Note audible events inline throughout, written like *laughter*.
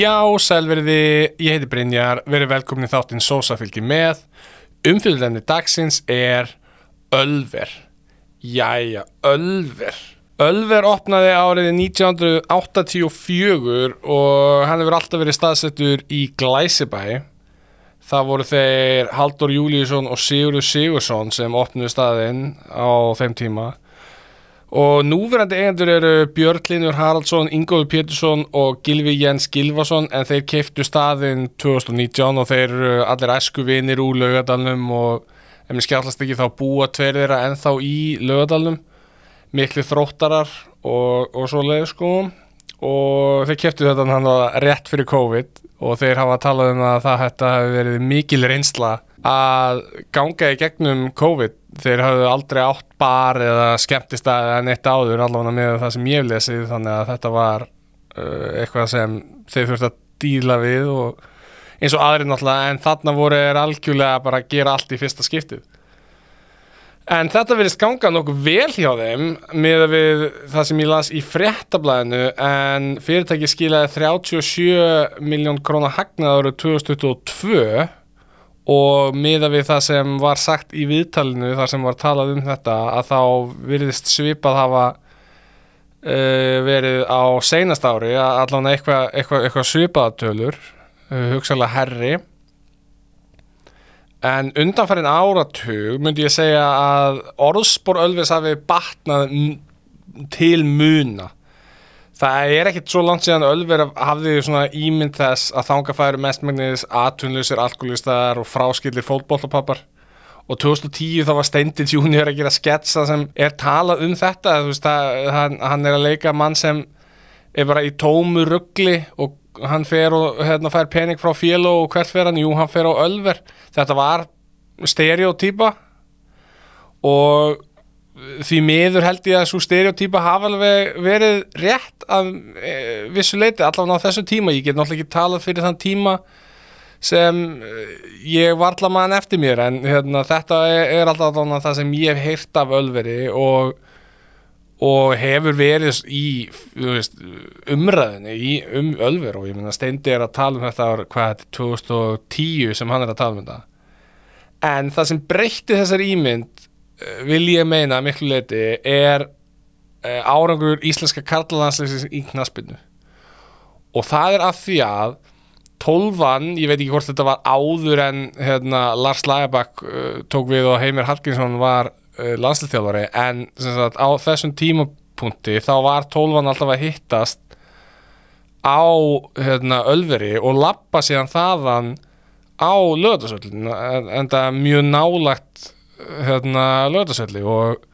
Já, sælverði, ég heiti Brynjar, verið velkomin í þáttinn Sósa fylgir með. Umfylgðinni dagsins er Ölver. Jæja, Ölver. Ölver opnaði árið 1984 og hann hefur alltaf verið staðsettur í Glæsibæ. Það voru þeir Haldur Júliusson og Sigurður Sigursson sem opnuði staðinn á þeim tíma. Og núverandi eigendur eru Björn Linur Haraldsson, Ingóður Pétursson og Gilvi Jens Gilvason en þeir keiftu staðinn 2019 og þeir eru allir æsku vinir úr laugadalnum og ef mér skjallast ekki þá búa tveir þeirra ennþá í laugadalnum miklu þróttarar og, og svo leið sko. Og þeir keiftu þetta hann var rétt fyrir COVID og þeir hafa talað um að það hefur verið mikil reynsla að ganga í gegnum COVID þeir hafðu aldrei átt bar eða skemmtistæði en eitt áður allavega með það sem ég lesið þannig að þetta var uh, eitthvað sem þeir þurfti að díla við og eins og aðrið náttúrulega en þarna voru er algjörlega bara að gera allt í fyrsta skiptið. En þetta verðist ganga nokkuð vel hjá þeim með að við það sem ég las í fréttablaðinu en fyrirtæki skilaði 37 miljón krónar hagnaður 2022 og með að við það sem var sagt í viðtalinu þar sem var talað um þetta að þá virðist svipað hafa uh, verið á seinast ári allan eitthvað eitthva, eitthva svipaðatölur uh, hugsalega herri En undanfærin áratug myndi ég segja að orðspor Ölvis hafi batnað til muna. Það er ekkert svo langt síðan Ölver hafði svona ímynd þess að þanga færi mestmægnis aðtunlusir, alkoholistar og fráskildir fólkbóltapappar. Og 2010 þá var Steindi Junior að gera sketsa sem er talað um þetta. Veist, að, hann, hann er að leika mann sem er bara í tómu ruggli og hann fer og hérna, fær pening frá fél og hvert fer hann? Jú, hann fer á Ölver þetta var stereotýpa og því miður held ég að svo stereotýpa hafa alveg verið rétt af e, vissu leiti, allavega á þessu tíma. Ég get náttúrulega ekki talað fyrir þann tíma sem e, ég var allavega mann eftir mér en hérna, þetta er, er alltaf það sem ég hef heyrt af Ölveri og og hefur verið í veist, umræðinni í um Ölver. Og ég minna Steindi er að tala um þetta ár, hvað er þetta, 2010 sem hann er að tala um þetta. En það sem breytti þessar ímynd eh, vil ég meina miklu leiti er uh, árangur íslenska karlalandsleisins í knaspinu og það er af því að tólvan, ég veit ekki hvort þetta var áður en hérna, Lars Lægabakk uh, tók við og Heimir Hallgrímsson var uh, landslýþjálfari en sagt, á þessum tímapunkti þá var tólvan alltaf að hittast á hérna, Ölveri og lappa síðan þaðan á lögðarsöllin en það er mjög nálagt hérna, lögðarsölli og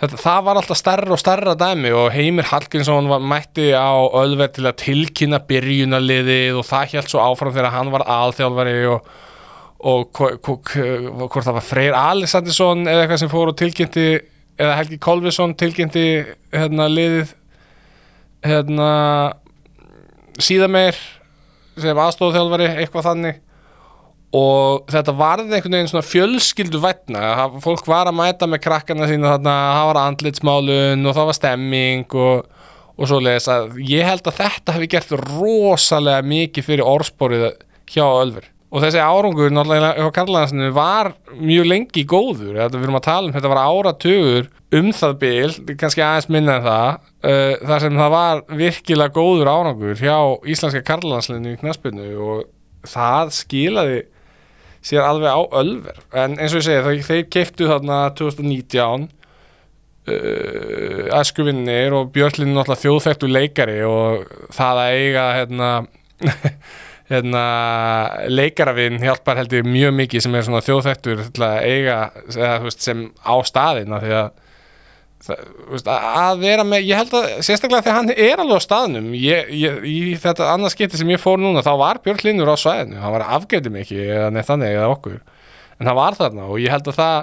þetta, það var alltaf starra og starra dæmi og Heimir Hallgrímsson mætti á Ölver til að tilkynna byrjunaliðið og það held svo áfram þegar hann var alþjálfari og og hvort það var Freyr Alessandinsson eða eitthvað sem fór og tilkynnti eða Helgi Kolvisson tilkynnti hérna liðið hérna síðan meir sem aðstofþjálfari, eitthvað þannig og þetta varði einhvern veginn svona fjölskyldu vætna fólk var að mæta með krakkana sína þarna, það var andlitsmálun og það var stemming og, og svo leiðis að ég held að þetta hefði gert rosalega mikið fyrir orðsporið hjá Ölfur og þessi árangur náttúrulega hjá Karlansinu var mjög lengi góður. Þetta við erum að tala um, þetta var áratugur um það bil, kannski aðeins minna en það, uh, þar sem það var virkilega góður árangur hjá Íslandska Karlansinu í knaspinu og það skilaði sér alveg á ölver. En eins og ég segi, þeir keiptu þarna 2019 uh, æskuvinnir og Björnlinn náttúrulega þjóðfættu leikari og það að eiga hérna *laughs* hérna, leikarafinn hjálpar heldur mjög mikið sem er svona þjóðþættur eiga, eða, veist, sem á staðina því að það, veist, að vera með, ég held að sérstaklega þegar hann er alveg á staðnum ég, ég, í þetta annars geti sem ég fór núna þá var Björn Linur á svæðinu, hann var afgætið mikið eða neitt þannig eða okkur. En hann var þarna og ég held að það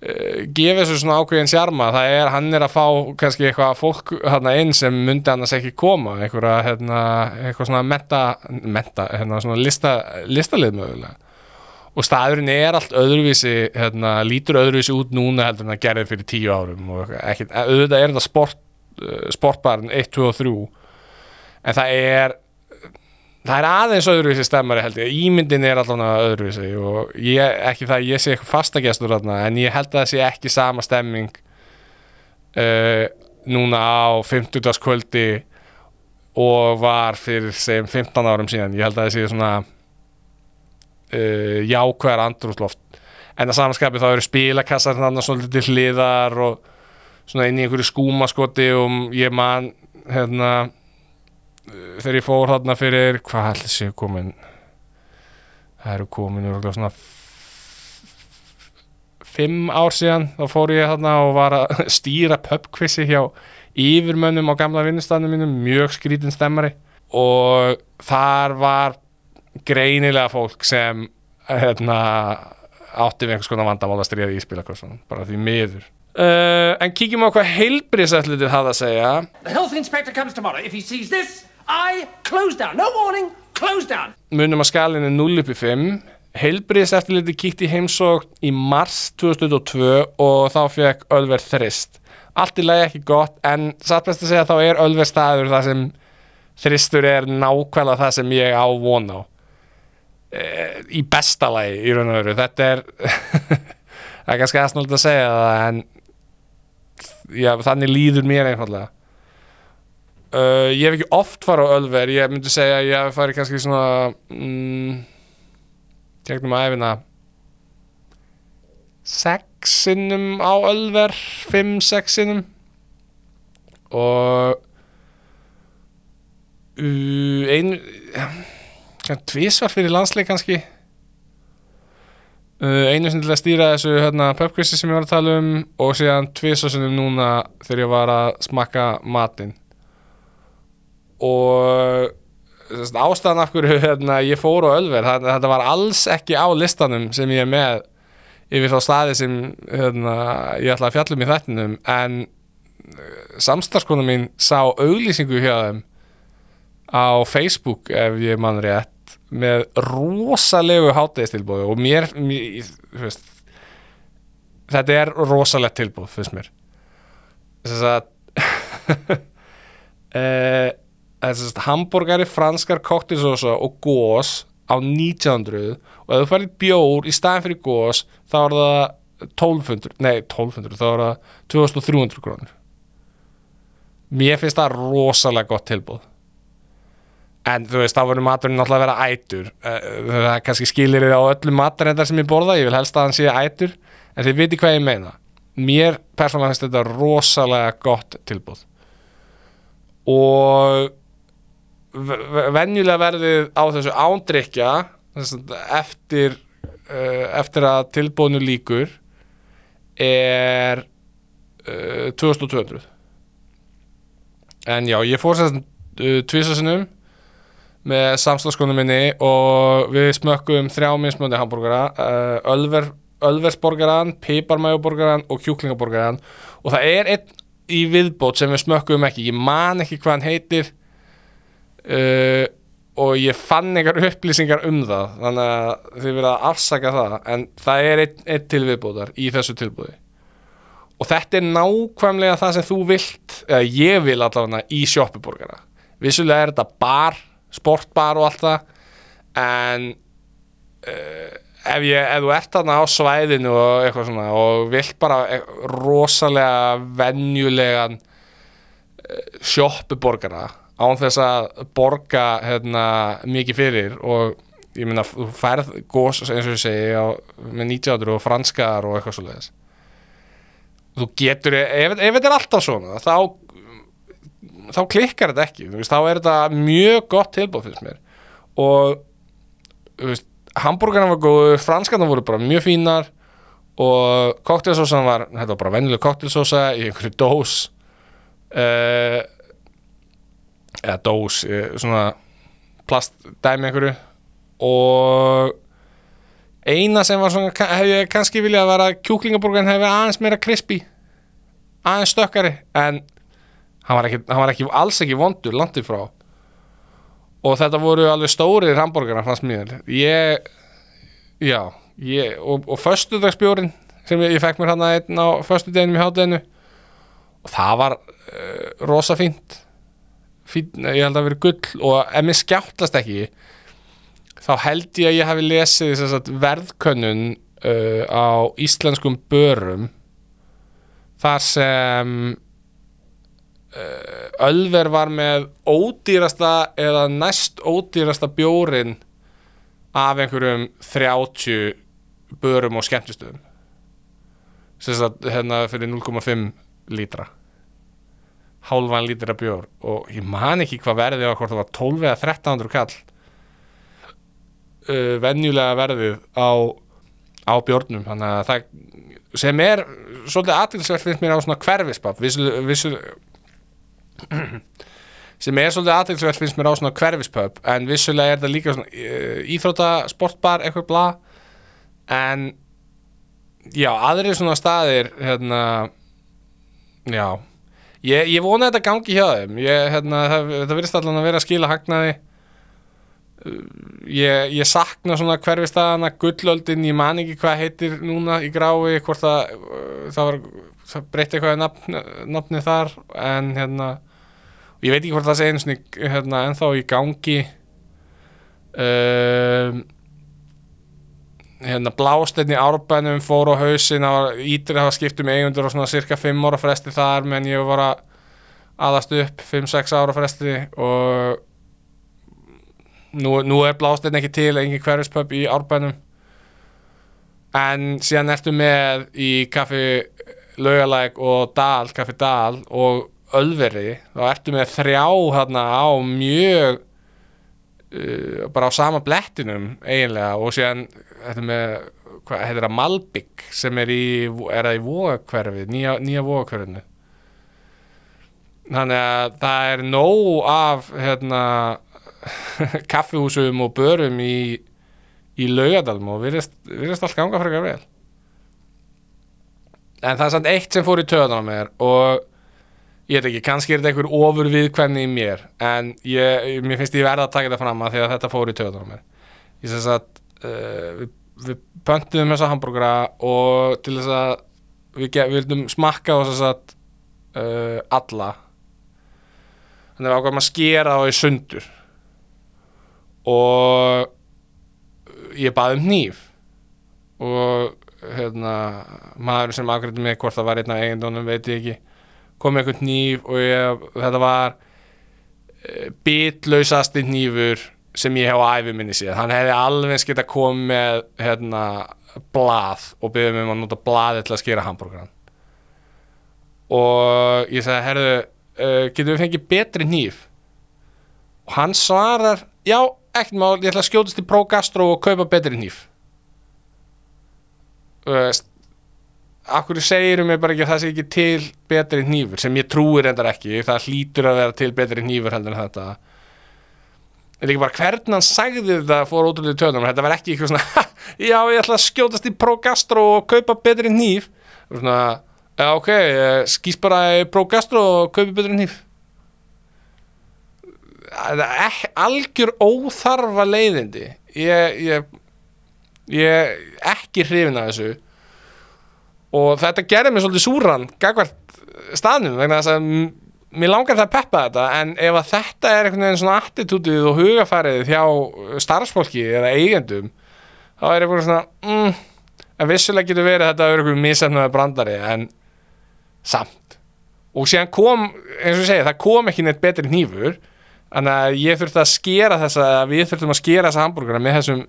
Uh, gefa þessu svona ákveðin sjarma. Það er, hann er að fá kannski eitthvað fólk hérna inn sem myndi annars ekki koma eitthvað, hérna, eitthvað svona menta, menta hérna svona lista, listalið mögulega og staðurinn er allt öðruvísi hérna, lítur öðruvísi út núna heldur en að gerði fyrir tíu árum og ekkert, auðvitað er þetta sport, uh, sportbarn 1, 2 og 3 en það er það er aðeins öðruvísi stemmari held ég, ímyndin er allavega öðruvísi og ég, ekki það að ég sé eitthvað fastagestur þarna, en ég held að það sé ekki sama stemming uh, núna á 50. kvöldi og var fyrir segjum 15 árum síðan, ég held að það sé svona uh, jákvæðar andrúsloft en að samanskapi þá eru spilakassar þannig svolítið til hliðar og svona inn í einhverju skúmaskoti og ég man hérna uh, þegar ég fór þarna fyrir hvað heldur séu komin? Það eru komin örugglega svona fimm ár síðan þá fór ég þarna og var að *laughs* stýra pubquizi hjá yfirmönnum á gamla vinnustafnum mínum, mjög skrítin stemmari. Og þar var greinilega fólk sem hérna, átti við einhvers konar vandamál að stríða í spilakossunum, bara því miður uh, en kíkjum á hvað heilbriðsætlitið hafði að segja The health inspector comes tomorrow. If he sees this, I close down. No warning, close down. munum að skalinn er 0 upp í 5 heilbriðseftirliti kíkti í heimsókn í mars 2022 og þá fekk Ölver þrist allt í lagi ekki gott en satt best að segja þá er Ölver staður þar sem þristur er nákvæmlega það sem ég á von á í besta lagi í raun og veru. Þetta er *laughs* það er kannski aðsnáld að segja það en já, þannig líður mér einfallega Uh, ég hef ekki oft farið á Ölver. Ég myndi segja að ég hef farið kannski svona mm, tegnum að æfina sex sinnum á Ölver fimm, sex sinnum. Og uh, ein tvísvar fyrir landsleik kannski. Uh, einu sinni til að stýra þessu hérna, pubquizi sem ég var að tala um og síðan tvísvar sinnum núna þegar ég var að smakka matinn. Og ástæðan af hverju hérna, ég fór á Ölver þetta var alls ekki á listanum sem ég er með yfir þá staði sem hérna, ég ætla að fjallum í þettinum en samstarfskona mín sá auglýsingu hjá þeim á Facebook ef ég mann rétt með rosalegu hátæðistilbúðu og mér, mér veist, þetta er rosalegt tilbúð fyrst mér. Þess að *laughs* eh, þess að hambúrgari, franskar koktelsósa og gós á 1900 og ef þú færið bjór í staðin fyrir gós þá er það 1200, nei 1200 þá er það 2300 krónur. Mér finnst það rosalega gott tilbúð en þú veist, þá verður maturinn náttúrulega að vera ætur. Eh, það er kannski skilir á öllum matarendar sem ég borða, ég vil helst að hann sé ætur en þið viti hvað ég meina. Mér persónulega finnst þetta rosalega gott tilbúð og ve- ve- venjulega verðið á þessu ándrykja eftir uh, eftir að tilbúðinu líkur er uh, 2200 en já, ég fór sérst uh, tvisasinum með samstagskonum minni og við smökkum þrjá mismöndi hambúrgara uh, Ölver, Ölversborgaran, Piparmæjuborgaran og Kjúklingaborgaran og það er einn í viðbót sem við smökkum ekki. Ég man ekki hvað hann heitir uh, og ég fann einhver upplýsingar um það. Þannig að þið verða að afsaka það. En það er einn, einn til viðbótar í þessu tilbúði og þetta er nákvæmlega það sem þú vilt eða ég vil allavega í sjoppuborgara vissulega er þetta bar, sportbar og allt það. En uh, ef, ég, ef þú ert þarna á svæðinu og eitthvað svona og vilt bara e- rosalega venjulegan uh, sjoppuborgara án þess að borga hérna, mikið fyrir og ég meina þú færð gós eins og ég segi á, með 90 og franskar og eitthvað svo þú getur, ef, ef þetta er alltaf svona þá þá klikkar þetta ekki, veist, þá er þetta mjög gott tilbúð fyrst mér. Og veist, hambúrgarna var góðu, franskarna voru bara mjög fínar og koktelsósan var, þetta var bara venjuleg koktelsósa í einhverju dós uh, eða dós, eh, svona plastdæmi einhverju. Og eina sem var svona hef ég kannski viljað að vera kjúklingabúrgan verið aðeins meira krispi aðeins stökkari en hann var, ekki, hann var ekki, alls ekki vondur landið frá. Og þetta voru alveg stórir hambúrgarna fannst mér. Ég, já ég, og, og föstudagsbjórin sem ég, ég fekk mér hann að einn á föstudeginum í hátteginu og það var uh, rosa fínt. Fín, ég held að vera gull. Og ef mér skjáttlast ekki þá held ég að ég hafi lesið að verðkönnun uh, á íslenskum börum. Þar sem Ölver var með ódýrasta eða næst ódýrasta bjórin af einhverjum 30 börum og skemmtistöðum. Sagt hérna fyrir 0,5 lítra. Hálfan lítra bjór. Og ég man ekki hvað verðið var hvort það var 12 eða 1300 kall. Uh, venjulega verðið á, á bjórnum. Þannig að það sem er svolítið aðtilsvert finnst mér á svona hverfispap vissu, vissu, sem er svolítið aðtilsvert finnst mér á svona hverfispöp en vissulega er það líka svona uh, íþrótta, sportbar, eitthvað bla. En já, aðrir svona staðir hérna já, ég, ég vona að þetta gangi hjá þeim. Ég, hérna, það, það virðist allan að vera að skila hagnaði. Ég, ég sakna svona hverfistæðana gullöldin, ég man ekki hvað heitir núna í grái, hvort það uh, það var, það breytti eitthvað í nafn, nafni þar. En hérna, ég veit ekki hvort það sé einu svona hérna, ennþá í gangi. Um, hérna blásteinn í árbænum fór á hausin, ítrið hafa skipt um eigundur og svona cirka 5 ára fresti þar menn ég var að aðast upp 5-6 ára fresti og nú, nú er blásteinn ekki til engin hverfispöp í árbænum. En síðan ertu með í kaffi laugalæk og dal, kaffi dal og ölveri, þá ertu með þrjá hérna á mjög uh, bara á sama blettinum eiginlega og síðan þetta með, hvað heitir það Malbygg sem er í, er það í vóakverfi, nýja, nýja vóakverfinu þannig að það er nóg af hérna *laughs* kaffihúsum og börum í, í laugadalm og virðist, virðist allt ganga frekar vel. En það er samt eitt sem fór í töðan á mér og ég veit ekki, kannski er þetta einhver ofur viðkvæmni í mér en ég, mér finnst ég verða að taka þetta fram að því að þetta fór í töðan á mér. Ég sess að uh, við, við pöntuðum þessa hambúrgara og til þess að við, við vildum smakka á þess að uh, alla. Þannig að við ákvæmum að skera á í sundur. Og ég baði um hníf. Og hérna maður sem afgrætti mig hvort það var einn af eigendunum veit ég ekki kom með einhvern hníf og ég, þetta var e, bitlausasti hnífur sem ég hef á æfi minni séð. Hann hefði alveg geta komið með hérna blað og byggði mig um að nota blaði til að skera hambúrgaran og ég sagði herðu, uh, getum við fengið betri hníf? Og hann svarar já, ekkert mál, ég ætla að skjótast í Pro Gastro og kaupa betri hníf. Þú veist af hverju segir mér bara ekki að það sé ekki til betri hnífur sem ég trúir endar ekki það hlýtur að vera til betri hnífur heldur en þetta? En líka bara hvernig hann sagði þetta fór ótrúlega tönum þetta var ekki eitthvað svona *laughs* "Ha, já ég ætla að skjótast í Pro Gastro og kaupa betri hníf. Og svona já ok, skýst bara í Pro Gastro og kaupa betri hníf. Það er ek- algjör óþarfa leiðindi. Ég, ég, ég ekki hrifin að þessu og þetta gerði mig svolítið súran gagvart staðnum vegna þess að mér langar það að peppa þetta en ef að þetta er einhvern veginn svona attitútið og hugafarið hjá starfsfólki eða eigendum þá er einhvern svona mm, en vissulega getur verið að þetta er einhverjum misefnaði brandari en samt. Og síðan kom, eins og ég segi, það kom ekki neitt betri hnífur þannig að ég þurfti að skera þessa við þurftum að skera þessa hambúrgara með þessum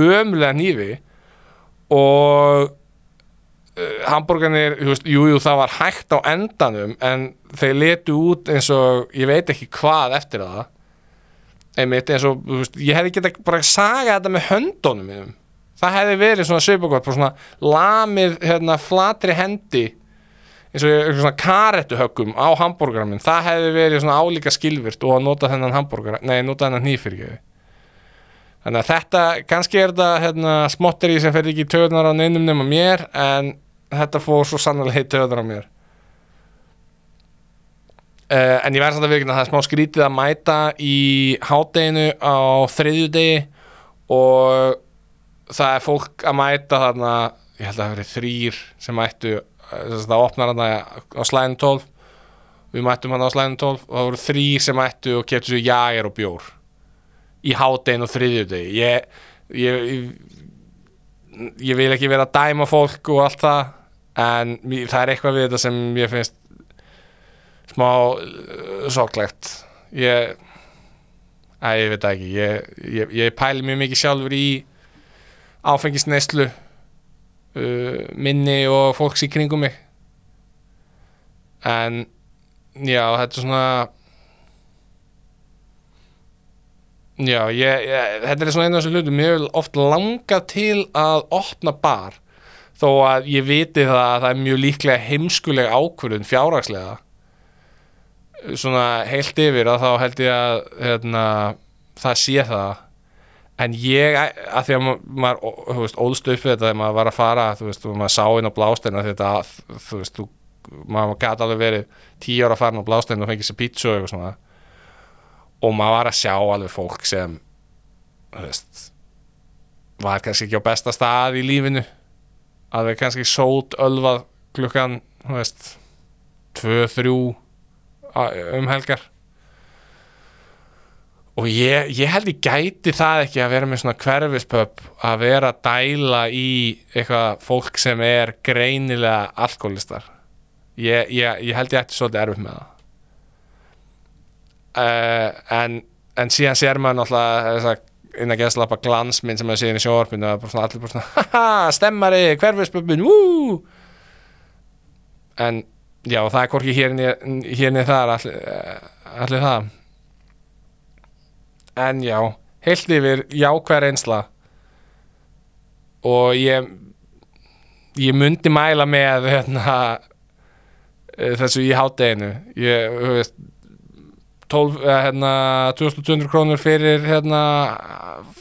ömulega hnífi. Og hambúrgarnir, þú veist, jú, jú, það var hægt á endanum en þeir letu út eins og ég veit ekki hvað eftir það. Einmitt eins og, þú veist, ég hefði getað bara saga þetta með höndunum mínum. Það hefði verið svona svipagott, bara svona lamið, hérna, flatri hendi eins og einhver svona karettuhöggum á hambúrgaran minn, það hefði verið svona álíka skilvirt og að nota þennan hambúrgar nei, nota þennan hnífyrirgefi þannig að þetta, kannski er þetta hérna, smotteri sem fer ekki í töðunar á neinum nema mér, en þetta fór svo sannlega í töðunar á mér. Uh, en ég verð samt að vikna það er smá skrítið að mæta í hádeginu á þriðjudegi og það er fólk að mæta þarna ég held að það verið þrýr sem mættu að það opnar þarna á slæðin 12 við mættum hann á slæðinu 12 og það voru þrýr sem mættu og keftu sér jager og bjór í hádegin og þriðjudegi. Ég, ég, ég ég vil ekki vera að dæma fólk og allt það en það er eitthvað við þetta sem ég finnst smá uh, sorglegt. Ég Æ, ég veit ekki. Ég, ég, ég pæli mjög mikið sjálfur í áfengisneislu uh, minni og fólks í kringum mig. En já, þetta er svona já, ég, ég þetta er svona einu af þessu hlutum. Mér vil oft langa til að opna bar þó að ég viti það að það er mjög líklega heimskuleg ákvörðun fjárhagslega svona heilt yfir að þá held ég að hérna, það sé það. En ég, að því að ma- maður þú veist, ólst upp þetta þegar maður var að fara þú veist, og maður sá inn á blásteina þetta, þú veist, þú, maður gæti alveg verið tíu ára farin á blásteina og fengið sér pítsu og eitthvað svona. Og maður var að sjá alveg fólk sem þú veist var kannski ekki á besta stað í lífinu alveg kannski sót ölvað klukkan, þú veist tvö, þrjú á- um helgar. Og ég, ég held ég gæti það ekki að vera með svona hverfispöp að vera að dæla í eitthvað fólk sem er greinilega alkoholistar. Ég, ég, ég held ég ætti svolítið erfitt með það. Uh, en, en síðan sér maður náttúrulega að inn að geðslappa glansminn sem maður séð inn í sjónvarpinu að bara svona allir bara svona haha, stemmari, hverfispöpun, wú! En já, það er hvorki hér niður hér niður þar allir, allir það. En já, heilt yfir jákvæð reynsla. Og ég ég myndi mæla með hérna, eh, þessu í hátteginu ég, þú veist 12, eh, hérna, 2200 krónur fyrir hérna,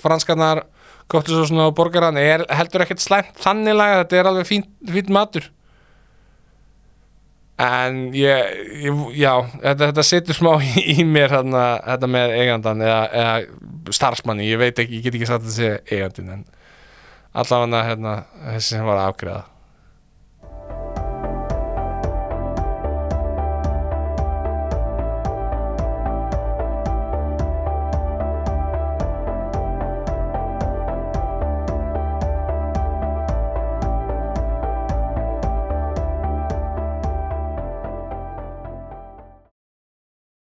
franskarnar kóttisósuna og borgaran er heldur ekkert slæmt þannig laga þetta er alveg fínt, fínt matur. En ég, ég já, þetta, þetta situr smá í, í mér hérna, þetta með eigandan eða, eða starfsmanni, ég veit ekki, ég get ekki sagt að segja eigandin en allavega hérna, þessi sem var að afgreða